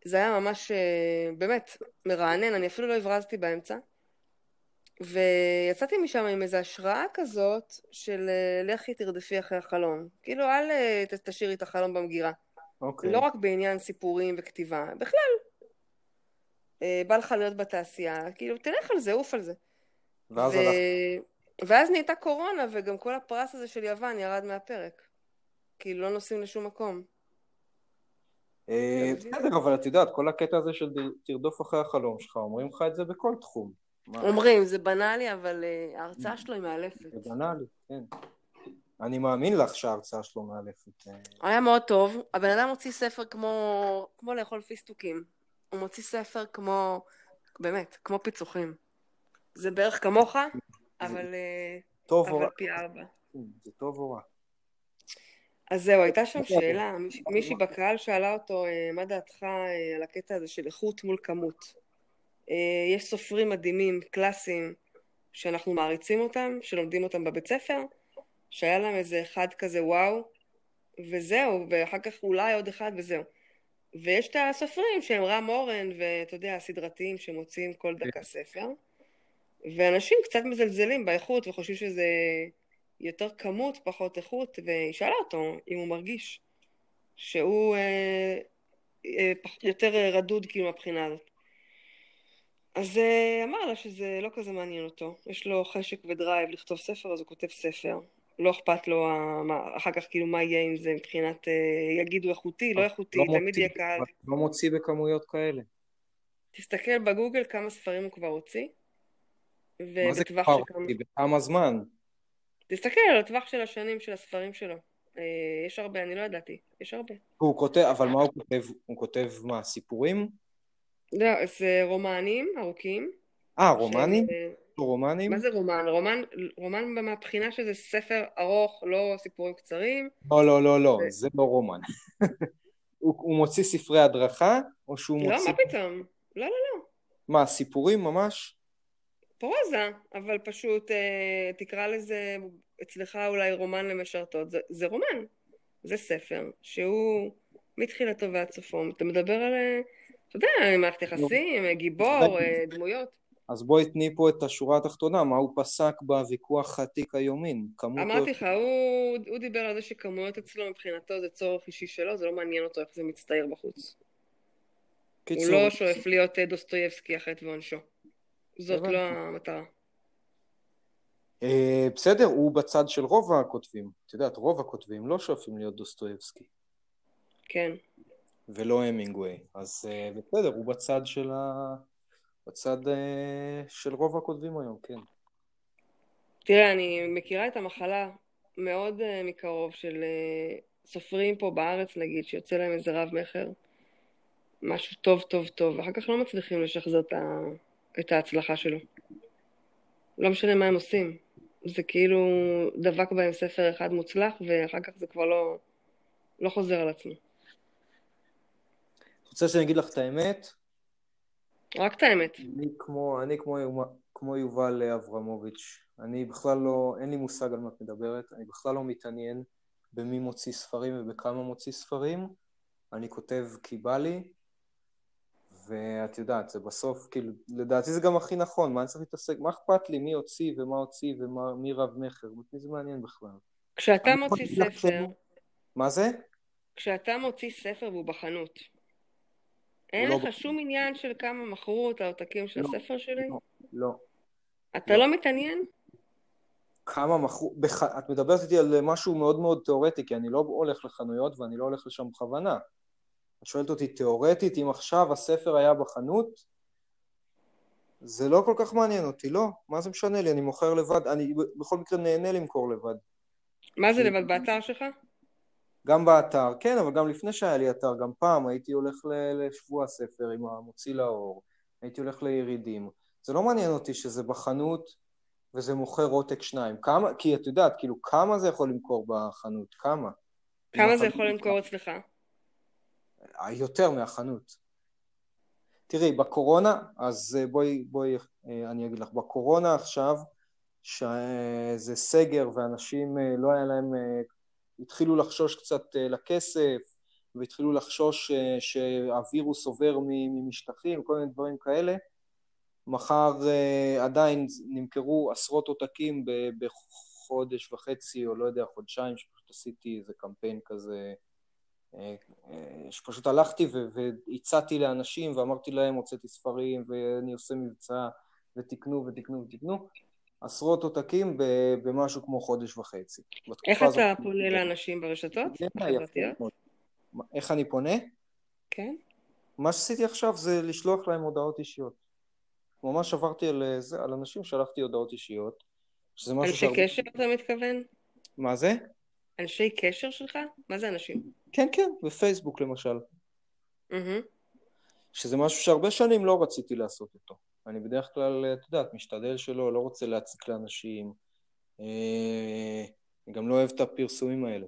זה היה ממש, אה, באמת, מרענן, אני אפילו לא הברזתי באמצע. ויצאתי משם עם איזו השראה כזאת של אה, לכי תרדפי אחרי החלום. כאילו, אל אה, תשאירי את החלום במגירה. אוקיי. לא רק בעניין סיפורים וכתיבה, בכלל, אה, בא לך להיות בתעשייה, כאילו, תלך על זה, עוף על זה. ואז ו... הלך. ואז נהייתה קורונה, וגם כל הפרס הזה של יוון ירד מהפרק. כאילו, לא נוסעים לשום מקום. בסדר, אבל את יודעת, כל הקטע הזה של תרדוף אחרי החלום שלך, אומרים לך את זה בכל תחום. אומרים, זה בנאלי, אבל אה, ההרצאה שלו היא מאלפת. זה בנאלי, כן. אני מאמין לך שההרצאה שלו מאלפת. היה מאוד טוב. הבן אדם הוציא ספר כמו, כמו לאכול פיסטוקים. הוא מוציא ספר כמו, באמת, כמו פיצוחים. זה בערך כמוך, אבל, אה, טוב אבל פי ארבע. כן, זה טוב או רע? אז זהו, הייתה שם שאלה, מישהי בקהל שאלה אותו, אה, מה דעתך אה, על הקטע הזה של איכות מול כמות? יש סופרים מדהימים, קלאסיים, שאנחנו מעריצים אותם, שלומדים אותם בבית ספר, שהיה להם איזה אחד כזה וואו, וזהו, ואחר כך אולי עוד אחד וזהו. ויש את הסופרים שהם רם אורן, ואתה יודע, הסדרתיים שמוציאים כל דקה ספר, ואנשים קצת מזלזלים באיכות וחושבים שזה יותר כמות, פחות איכות, והיא שאלה אותו אם הוא מרגיש שהוא אה, אה, יותר רדוד כאילו מהבחינה הזאת. אז אה, אמר לה שזה לא כזה מעניין אותו, יש לו חשק ודרייב לכתוב ספר, אז הוא כותב ספר. לא אכפת לו אחר כך כאילו מה יהיה עם זה מבחינת, אה, יגידו איכותי, לא איכותי, לא תמיד יהיה קהל. לא מוציא בכמויות כאלה. תסתכל בגוגל כמה ספרים הוא כבר הוציא. מה זה כבר הוציא? בכמה זמן? תסתכל על הטווח של השנים של הספרים שלו. אה, יש הרבה, אני לא ידעתי, יש הרבה. הוא כותב, אבל מה הוא כותב? הוא כותב מה, סיפורים? לא, זה רומנים ארוכים, אה, רומנים? רומנים? מה זה רומן? רומן, רומן מהבחינה שזה ספר ארוך, לא סיפורים קצרים. לא, לא, לא, לא, זה לא רומן. הוא, הוא מוציא ספרי הדרכה, או שהוא לא, מוציא... מה פתאום? לא, לא, לא. מה, סיפורים ממש? פרוזה, אבל פשוט אה, תקרא לזה אצלך אולי רומן למשרתות. זה, זה רומן, זה ספר שהוא מתחילתו ועד סופו. אתה מדבר על, אה, אתה יודע, מערכת יחסים, אה, גיבור, אה, דמויות. אז בואי תני פה את השורה התחתונה, מה הוא פסק בוויכוח עתיק היומין? אמרתי לך, הוא, הוא דיבר על זה שכמויות אצלו מבחינתו זה צורך אישי שלו, זה לא מעניין אותו איך זה מצטייר בחוץ. קיצור. הוא לא שואף להיות אה, דוסטויבסקי החטא ועונשו. זאת לא המטרה. Uh, בסדר, הוא בצד של רוב הכותבים. את יודעת, רוב הכותבים לא שואפים להיות דוסטויבסקי. כן. ולא המינגווי. אז uh, בסדר, הוא בצד של ה... בצד uh, של רוב הכותבים היום, כן. תראה, אני מכירה את המחלה מאוד uh, מקרוב של סופרים פה בארץ, נגיד, שיוצא להם איזה רב מכר, משהו טוב, טוב, טוב, ואחר כך לא מצליחים לשחזר את, ה... את ההצלחה שלו. לא משנה מה הם עושים. זה כאילו דבק בהם ספר אחד מוצלח, ואחר כך זה כבר לא, לא חוזר על עצמו. רוצה שאני אגיד לך את האמת? רק את האמת. אני כמו, אני כמו, כמו יובל אברמוביץ'. אני בכלל לא, אין לי מושג על מה את מדברת, אני בכלל לא מתעניין במי מוציא ספרים ובכמה מוציא ספרים. אני כותב כי בא לי, ואת יודעת, זה בסוף, כאילו, לדעתי זה גם הכי נכון, מה אני צריך להתעסק, מה אכפת לי מי הוציא ומה הוציא ומי רב מכר, מי זה מעניין בכלל. כשאתה מוציא ספר... מה זה? כשאתה מוציא ספר והוא בחנות, אין לא לך שום עניין של כמה מכרו את העותקים של לא, הספר שלי? לא, לא. אתה לא מתעניין? כמה מכרו, בח... את מדברת איתי על משהו מאוד מאוד תיאורטי, כי אני לא הולך לחנויות ואני לא הולך לשם בכוונה. את שואלת אותי תיאורטית, אם עכשיו הספר היה בחנות, זה לא כל כך מעניין אותי, לא. מה זה משנה לי, אני מוכר לבד, אני בכל מקרה נהנה למכור לבד. מה זה לבד, באתר שלך? גם באתר, כן, אבל גם לפני שהיה לי אתר, גם פעם הייתי הולך לשבוע הספר עם המוציא לאור, הייתי הולך לירידים. זה לא מעניין אותי שזה בחנות וזה מוכר עותק שניים. כמה, כי את יודעת, כאילו, כמה זה יכול למכור בחנות? כמה? כמה זה יכול למכור אצלך? יותר מהחנות. תראי, בקורונה, אז בואי, בואי, אני אגיד לך, בקורונה עכשיו, שזה סגר ואנשים לא היה להם, התחילו לחשוש קצת לכסף, והתחילו לחשוש שהווירוס עובר ממשטחים, כל מיני דברים כאלה. מחר עדיין נמכרו עשרות עותקים בחודש וחצי, או לא יודע, חודשיים, שפשוט עשיתי איזה קמפיין כזה שפשוט הלכתי והצעתי לאנשים ואמרתי להם, הוצאתי ספרים ואני עושה מבצע ותקנו ותקנו ותקנו, עשרות עותקים במשהו כמו חודש וחצי. איך אתה פונה לאנשים ברשתות? איך אני פונה? כן. מה שעשיתי עכשיו זה לשלוח להם הודעות אישיות. ממש עברתי על, זה, על אנשים, שלחתי הודעות אישיות. שזה משהו אנשי שהרבה... קשר אתה מתכוון? מה זה? אנשי קשר שלך? מה זה אנשים? כן, כן, בפייסבוק למשל. Mm-hmm. שזה משהו שהרבה שנים לא רציתי לעשות אותו. אני בדרך כלל, את יודעת, משתדל שלא, לא רוצה להציק לאנשים. אה, אני גם לא אוהב את הפרסומים האלה.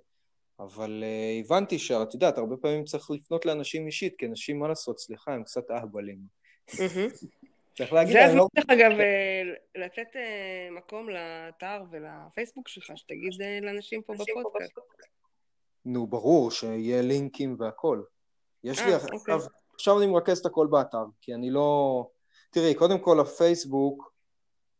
אבל uh, הבנתי שאת יודעת, הרבה פעמים צריך לפנות לאנשים אישית, כי אנשים, מה לעשות, סליחה, הם קצת אהבלים. צריך להגיד זה הזמן, לא... דרך אגב, אה, לתת מקום לאתר ולפייסבוק שלך, שתגיד לאנשים פה בפודקאסט. נו, ברור, שיהיה לינקים והכל. יש לי אוקיי. עכשיו, עכשיו אני מרכז את הכל באתר, כי אני לא... תראי, קודם כל הפייסבוק,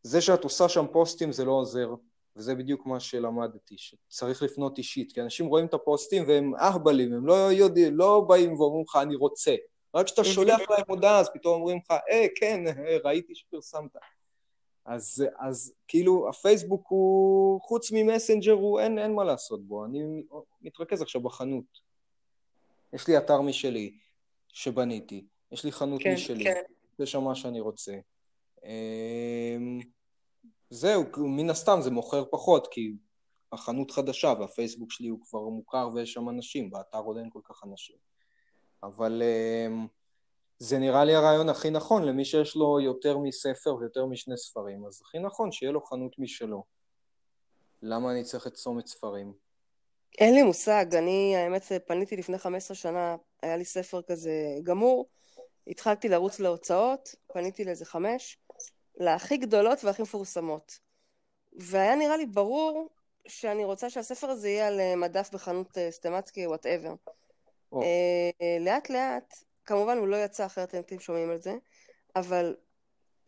זה שאת עושה שם פוסטים זה לא עוזר, וזה בדיוק מה שלמדתי, שצריך לפנות אישית, כי אנשים רואים את הפוסטים והם אהבלים, הם לא יודעים, לא באים ואומרים לך אני רוצה, רק כשאתה שולח להם הודעה אז פתאום אומרים לך, אה, כן, ראיתי שפרסמת. אז, אז כאילו הפייסבוק הוא, חוץ ממסנג'ר, הוא אין, אין מה לעשות בו, אני מתרכז עכשיו בחנות. יש לי אתר משלי שבניתי, יש לי חנות כן, משלי, כן. זה שם מה שאני רוצה. אמ, זהו, מן הסתם זה מוכר פחות, כי החנות חדשה והפייסבוק שלי הוא כבר מוכר ויש שם אנשים, באתר עוד אין כל כך אנשים. אבל אמ, זה נראה לי הרעיון הכי נכון למי שיש לו יותר מספר ויותר משני ספרים, אז הכי נכון שיהיה לו חנות משלו. למה אני צריך את צומת ספרים? אין לי מושג, אני האמת פניתי לפני 15 שנה, היה לי ספר כזה גמור, התחלתי לרוץ להוצאות, פניתי לאיזה חמש, להכי גדולות והכי מפורסמות. והיה נראה לי ברור שאני רוצה שהספר הזה יהיה על מדף בחנות אה, סטימצקי, whatever. Oh. לאט לאט, כמובן הוא לא יצא אחרת אתם שומעים על זה, אבל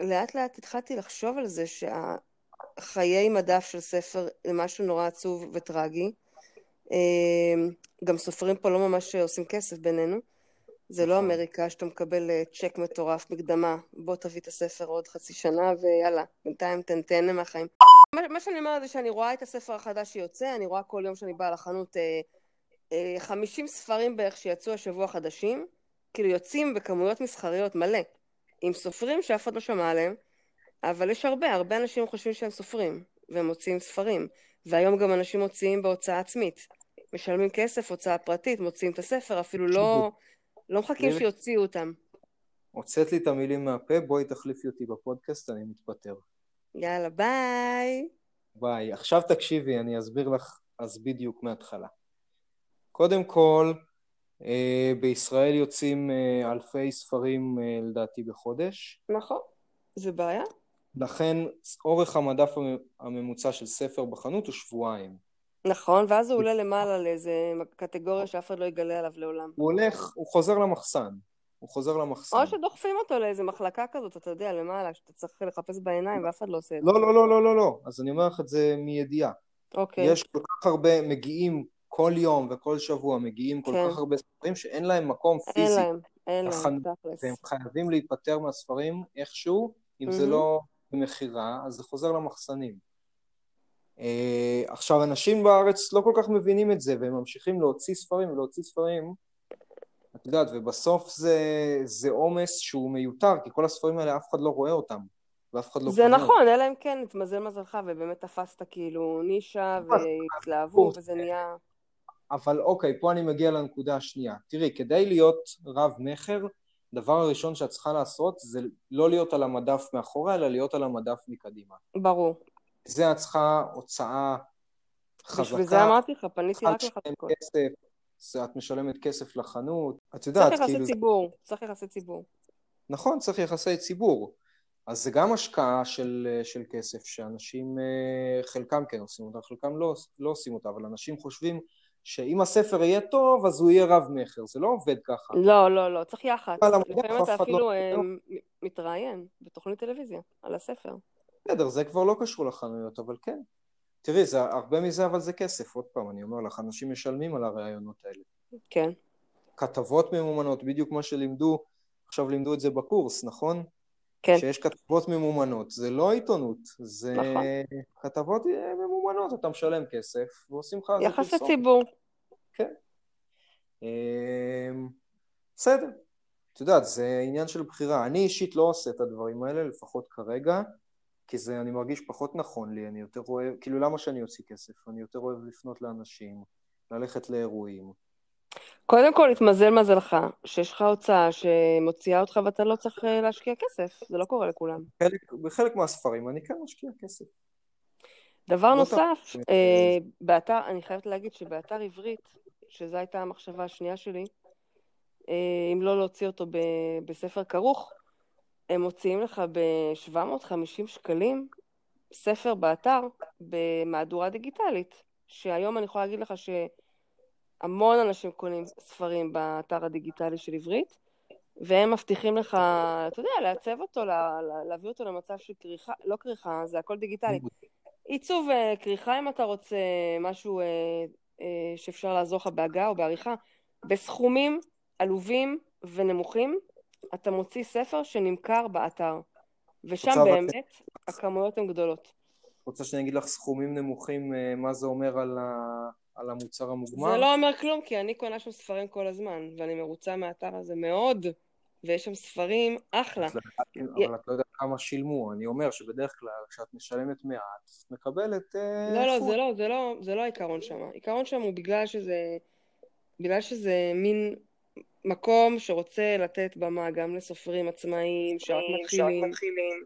לאט לאט התחלתי לחשוב על זה שהחיי מדף של ספר זה משהו נורא עצוב וטרגי. אה, גם סופרים פה לא ממש עושים כסף בינינו. זה לא. אמריקה שאתה מקבל אה, צ'ק מטורף, מקדמה, בוא תביא את הספר עוד חצי שנה ויאללה, בינתיים תן, תהנה מהחיים. מה שאני אומרת זה שאני רואה את הספר החדש שיוצא, אני רואה כל יום שאני באה לחנות אה, אה, 50 ספרים בערך שיצאו השבוע חדשים, כאילו יוצאים בכמויות מסחריות מלא, עם סופרים שאף אחד לא שמע עליהם, אבל יש הרבה, הרבה אנשים חושבים שהם סופרים, והם מוציאים ספרים, והיום גם אנשים מוציאים בהוצאה עצמית. משלמים כסף, הוצאה פרטית, מוציאים את הספר, אפילו לא, לא מחכים שיוציאו אותם. הוצאת לי את המילים מהפה, בואי תחליפי אותי בפודקאסט, אני מתפטר. יאללה, ביי. ביי. עכשיו תקשיבי, אני אסביר לך אז בדיוק מההתחלה. קודם כל, אה, בישראל יוצאים אה, אלפי ספרים אה, לדעתי בחודש. נכון, זה בעיה. לכן אורך המדף הממוצע של ספר בחנות הוא שבועיים. נכון, ואז הוא עולה למעלה לאיזה קטגוריה שאף אחד לא יגלה עליו לעולם. הוא הולך, הוא חוזר למחסן. הוא חוזר למחסן. או שדוחפים אותו לאיזה מחלקה כזאת, אתה יודע, למעלה, שאתה צריך לחפש בעיניים ואף אחד לא עושה את זה. לא, לא, לא, לא, לא, לא. אז אני אומר לך את זה מידיעה. אוקיי. יש כל כך הרבה, מגיעים כל יום וכל שבוע, מגיעים כל כן. כך הרבה ספרים שאין להם מקום פיזי. אין להם, אין להם, תכלס. והם חייבים להיפטר מהספרים איכשהו, אם זה לא במכירה, אז זה חוזר למחסנים. Uh, עכשיו, אנשים בארץ לא כל כך מבינים את זה, והם ממשיכים להוציא ספרים ולהוציא ספרים, את יודעת, ובסוף זה, עומס שהוא מיותר, כי כל הספרים האלה אף אחד לא רואה אותם, ואף אחד לא זה נכון, אלא אם כן, התמזל מזלך, ובאמת תפסת כאילו נישה, והתלהבו, וזה נהיה... אבל אוקיי, פה אני מגיע לנקודה השנייה. תראי, כדי להיות רב-מכר, הדבר הראשון שאת צריכה לעשות זה לא להיות על המדף מאחורה, אלא להיות על המדף מקדימה. ברור. זה את צריכה הוצאה חזקה. בשביל זה אמרתי לך, פניתי רק לחזקות. כסף, את משלמת כסף לחנות, את יודעת, צריך כאילו... צריך יחסי ציבור, צריך יחסי ציבור. נכון, צריך יחסי ציבור. אז זה גם השקעה של, של כסף, שאנשים, אה, חלקם כן עושים אותה, חלקם לא, לא עושים אותה, אבל אנשים חושבים שאם הספר יהיה טוב, אז הוא יהיה רב-מכר. זה לא עובד ככה. לא, לא, לא, צריך יח"צ. לפעמים אתה אפילו לא... אה, מתראיין בתוכנית טלוויזיה על הספר. בסדר, זה כבר לא קשור לחנויות, אבל כן. תראי, זה, הרבה מזה אבל זה כסף, עוד פעם, אני אומר לך, אנשים משלמים על הראיונות האלה. כן. כתבות ממומנות, בדיוק מה שלימדו, עכשיו לימדו את זה בקורס, נכון? כן. שיש כתבות ממומנות, זה לא עיתונות, זה נכון. כתבות ממומנות, אתה משלם כסף ועושים לך... יחס הציבור. כן. אמ, בסדר. את יודעת, זה עניין של בחירה. אני אישית לא עושה את הדברים האלה, לפחות כרגע. כי זה, אני מרגיש פחות נכון לי, אני יותר אוהב, כאילו למה שאני אוציא כסף? אני יותר אוהב לפנות לאנשים, ללכת לאירועים. קודם כל, התמזל מזלך, שיש לך הוצאה שמוציאה אותך ואתה לא צריך אה, להשקיע כסף, זה לא קורה לכולם. בחלק, בחלק מהספרים אני כן משקיע כסף. דבר לא נוסף, אה, באתר, אני חייבת להגיד שבאתר עברית, שזו הייתה המחשבה השנייה שלי, אה, אם לא להוציא אותו ב, בספר כרוך, הם מוציאים לך ב-750 שקלים ספר באתר במהדורה דיגיטלית, שהיום אני יכולה להגיד לך שהמון אנשים קונים ספרים באתר הדיגיטלי של עברית, והם מבטיחים לך, אתה יודע, לעצב אותו, לה, להביא אותו למצב של כריכה, לא כריכה, זה הכל דיגיטלי. עיצוב אה, כריכה אם אתה רוצה, משהו אה, אה, שאפשר לעזור לך בהגה או בעריכה, בסכומים עלובים ונמוכים, אתה מוציא ספר שנמכר באתר, ושם באמת. הכמויות הן גדולות. רוצה שאני אגיד לך סכומים נמוכים, אה, מה זה אומר על, ה... על המוצר המוגמר? זה לא אומר כלום, כי אני קונה שם ספרים כל הזמן, ואני מרוצה מהאתר הזה מאוד, ויש שם ספרים אחלה. אבל את לא יודעת כמה שילמו, אני אומר שבדרך כלל כשאת משלמת מעט, את מקבלת... אה, לא, לא, זה לא, זה לא, זה לא העיקרון שם. העיקרון שם הוא בגלל שזה, בגלל שזה מין מקום שרוצה לתת במה גם לסופרים עצמאיים שרק מתחילים. מתחילים.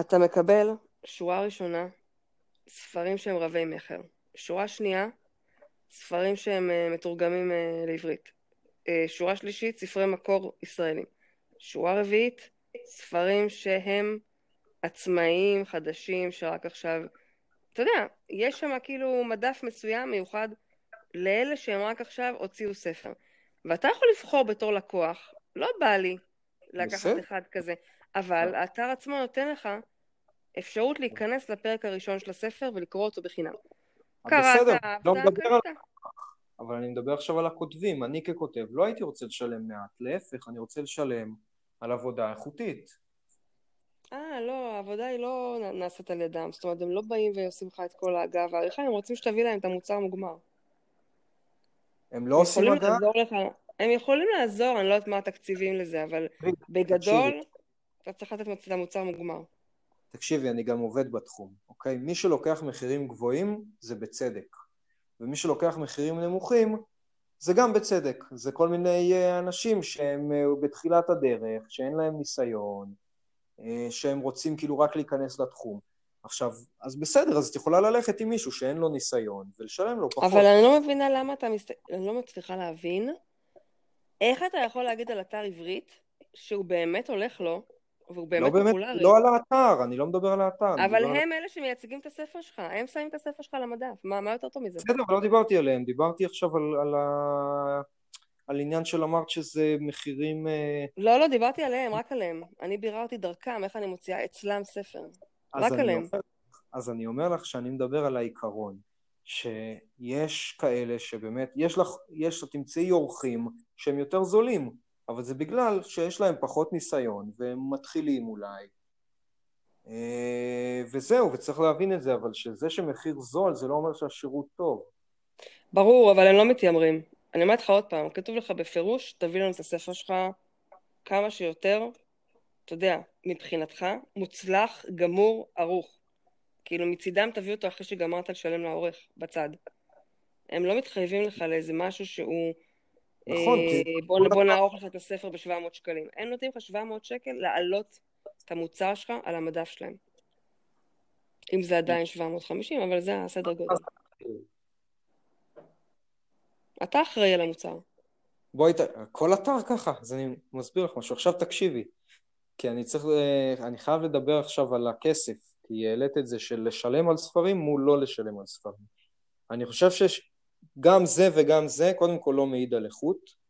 אתה מקבל שורה ראשונה, ספרים שהם רבי מכר. שורה שנייה, ספרים שהם אה, מתורגמים אה, לעברית. אה, שורה שלישית, ספרי מקור ישראלים. שורה רביעית, ספרים שהם עצמאיים, חדשים, שרק עכשיו... אתה יודע, יש שם כאילו מדף מסוים מיוחד לאלה שהם רק עכשיו הוציאו ספר. ואתה יכול לבחור בתור לקוח, לא בא לי לקחת בסדר. אחד כזה, אבל האתר עצמו נותן לך אפשרות להיכנס לפרק הראשון של הספר ולקרוא אותו בחינם. קראת, בסדר, לא מדבר על... אבל אני מדבר עכשיו על הכותבים, אני ככותב לא הייתי רוצה לשלם מעט, להפך, אני רוצה לשלם על עבודה איכותית. אה, לא, העבודה היא לא נעשית על ידם. זאת אומרת, הם לא באים ועושים לך את כל ההגה והעריכה, הם רוצים שתביא להם את המוצר מוגמר. הם לא עושים לך, הם יכולים לעזור, אני לא יודעת מה התקציבים לזה, אבל בגדול. אתה צריך לתת את המוצר מוגמר. תקשיבי, אני גם עובד בתחום, אוקיי? מי שלוקח מחירים גבוהים זה בצדק, ומי שלוקח מחירים נמוכים זה גם בצדק. זה כל מיני אה, אנשים שהם אה, בתחילת הדרך, שאין להם ניסיון, אה, שהם רוצים כאילו רק להיכנס לתחום. עכשיו, אז בסדר, אז את יכולה ללכת עם מישהו שאין לו ניסיון ולשלם לו פחות. אבל אני לא מבינה למה אתה מסת... אני לא מצליחה להבין איך אתה יכול להגיד על אתר עברית שהוא באמת הולך לו, והוא לא באמת באמת, פופולרי. לא על האתר, אני לא מדבר על האתר. אבל מדבר על- הם אלה שמייצגים את הספר שלך, הם שמים את הספר שלך על המדף, מה, מה יותר טוב מזה? בסדר, אבל לא דיברתי עליהם, דיברתי עכשיו על, על, ה... על עניין של אמרת שזה מחירים... אה, לא, לא, דיברתי עליהם, רק עליהם. אני ביררתי דרכם, איך אני מוציאה אצלם ספר. רק עליהם. אומר, אז אני אומר לך שאני מדבר על העיקרון, שיש כאלה שבאמת, יש לך, יש, תמצאי אורחים שהם יותר זולים, אבל זה בגלל שיש להם פחות ניסיון והם מתחילים אולי. אה, וזהו, וצריך להבין את זה, אבל שזה שמחיר זול זה לא אומר שהשירות טוב. ברור, אבל הם לא מתיימרים. אני אומרת לך עוד פעם, כתוב לך בפירוש, תביא לנו את הספר שלך כמה שיותר, אתה יודע, מבחינתך, מוצלח, גמור, ערוך. כאילו מצידם תביא אותו אחרי שגמרת לשלם לעורך, בצד. הם לא מתחייבים לך לאיזה משהו שהוא... נכון, אה, כי- בוא, בוא נערוך לך את הספר ב-700 שקלים. הם נותנים לך 700 שקל להעלות את המוצר שלך על המדף שלהם. אם זה עדיין 750, אבל זה הסדר גודל. אתה אחראי על המוצר. בואי. כל אתר ככה, אז אני מסביר לך משהו. עכשיו תקשיבי, כי אני צריך, אה, אני חייב לדבר עכשיו על הכסף, כי העלית את זה של לשלם על ספרים מול לא לשלם על ספרים. אני חושב שגם זה וגם זה, קודם כל לא מעיד על איכות.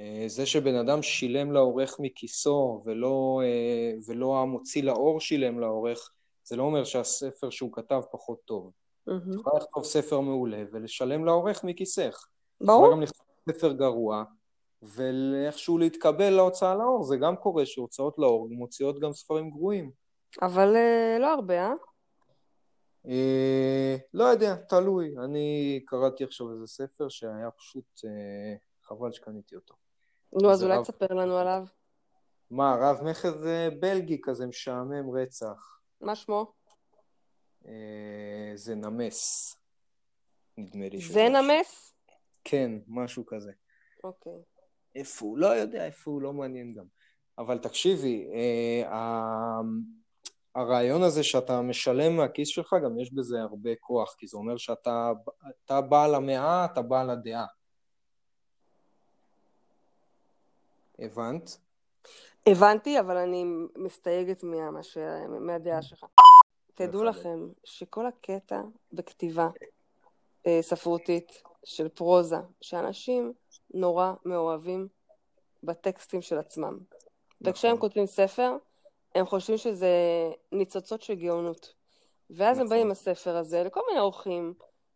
אה, זה שבן אדם שילם לעורך מכיסו ולא, אה, ולא המוציא לאור שילם לעורך, זה לא אומר שהספר שהוא כתב פחות טוב. את יכולה לכתוב ספר מעולה ולשלם לעורך מכיסך. ברור. יכולה גם לכתוב ספר גרוע, ואיכשהו להתקבל להוצאה לאור, זה גם קורה שהוצאות לאור מוציאות גם ספרים גרועים. אבל אה, לא הרבה, אה? אה, לא יודע, תלוי. אני קראתי עכשיו איזה ספר שהיה פשוט אה, חבל שקניתי אותו. נו, אז אולי רב- תספר לנו עליו. מה, רב מכר זה בלגי כזה משעמם רצח. מה שמו? אה, זה נמס. נדמה לי זה נמס? כן, משהו כזה. אוקיי. איפה הוא? לא יודע איפה הוא, לא מעניין גם. אבל תקשיבי, אה, הרעיון הזה שאתה משלם מהכיס שלך, גם יש בזה הרבה כוח, כי זה אומר שאתה אתה בעל המאה, אתה בעל הדעה. הבנת? הבנתי, אבל אני מסתייגת מה, מה ש... מהדעה שלך. תדעו לכם שכל הקטע בכתיבה אה, ספרותית של פרוזה, שאנשים נורא מאוהבים בטקסטים של עצמם. וכשהם נכון. כותבים ספר, הם חושבים שזה ניצוצות של גאונות. ואז הם נכון. באים עם הספר הזה לכל מיני אורחים,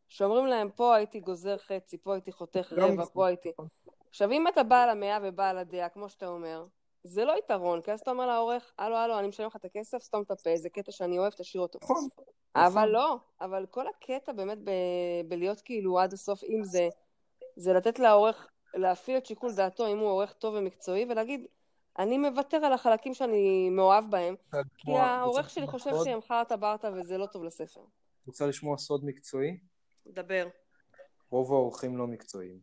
שאומרים להם, פה הייתי גוזר חצי, פה הייתי חותך גם רבע. פה הייתי... עכשיו, אם אתה בעל המאה ובעל הדעה, כמו שאתה אומר, זה לא יתרון, כי אז אתה אומר לעורך, הלו, הלו, אני משלם לך את הכסף, סתום את הפה, זה קטע שאני אוהב, תשאיר אותו. נכון. אבל לא, אבל כל הקטע באמת ב- בלהיות כאילו עד הסוף עם זה, זה לתת לעורך להפעיל את שיקול דעתו אם הוא עורך טוב ומקצועי, ולהגיד, אני מוותר על החלקים שאני מאוהב בהם, כי העורך שלי חושב שהם חרטה ברטה וזה לא טוב לספר. רוצה לשמוע סוד מקצועי? דבר. רוב האורחים לא מקצועיים.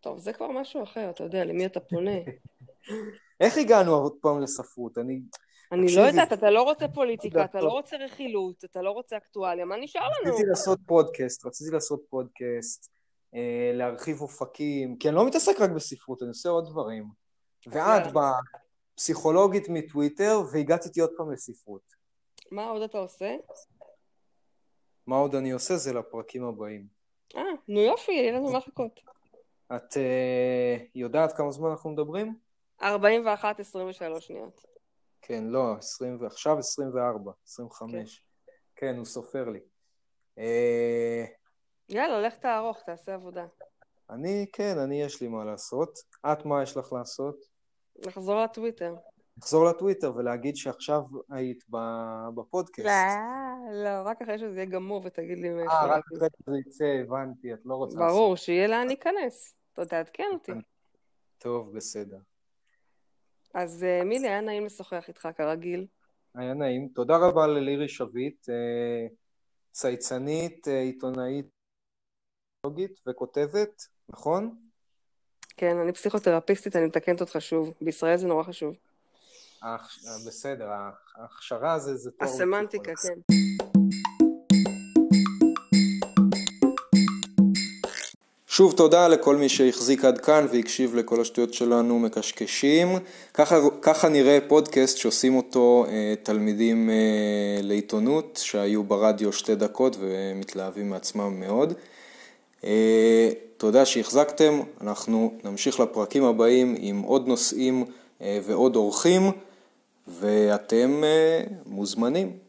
טוב, זה כבר משהו אחר, אתה יודע, למי אתה פונה. איך הגענו עוד פעם לספרות? אני... אני לא. יודעת, אתה לא רוצה פוליטיקה, אתה. לא רוצה רכילות, אתה לא רוצה אקטואליה, מה נשאר לנו? רציתי לעשות פודקאסט, רציתי לעשות פודקאסט, להרחיב אופקים, כי אני לא מתעסק רק בספרות, אני עושה עוד דברים. ואת. באה פסיכולוגית מטוויטר, והגעת איתי עוד פעם לספרות. מה עוד אתה עושה? מה עוד אני עושה? זה לפרקים הבאים. אה, נו יופי, יהיה לנו מה לחכות. את אה, יודעת כמה זמן אנחנו מדברים? 41, 23 שניות. כן, לא, 20, ו- עכשיו 24, 25. כן, הוא סופר לי. אה, יאללה, לך תערוך, תעשה עבודה. אני, כן, אני יש לי מה לעשות. את, מה יש לך לעשות? נחזור לטוויטר. לחזור לטוויטר ולהגיד שעכשיו היית בפודקאסט. לא, לא, רק אחרי שזה יהיה גמור ותגיד לי מאיפה. אה, רק. אחרי שזה יצא, הבנתי, את לא רוצה ברור, שיהיה לאן להיכנס. תעדכן אותי. טוב, בסדר. אז אה, מילי, היה נעים לשוחח איתך כרגיל. היה נעים. תודה רבה ללירי שביט, אה, צייצנית, עיתונאית פסיכולוגית וכותבת, נכון? כן, אני פסיכותרפיסטית, אני מתקנת אותך שוב. בישראל זה נורא חשוב. אה, בסדר, ההכשרה זה זה תואר הסמנטיקה. כן. שוב תודה לכל מי שהחזיק עד כאן והקשיב לכל השטויות שלנו מקשקשים. ככה, ככה נראה פודקאסט שעושים אותו אה, תלמידים אה, לעיתונות שהיו ברדיו שתי דקות ומתלהבים מעצמם מאוד. תודה שהחזקתם, אנחנו נמשיך לפרקים הבאים עם עוד נושאים אה, ועוד אורחים ואתם אה, מוזמנים.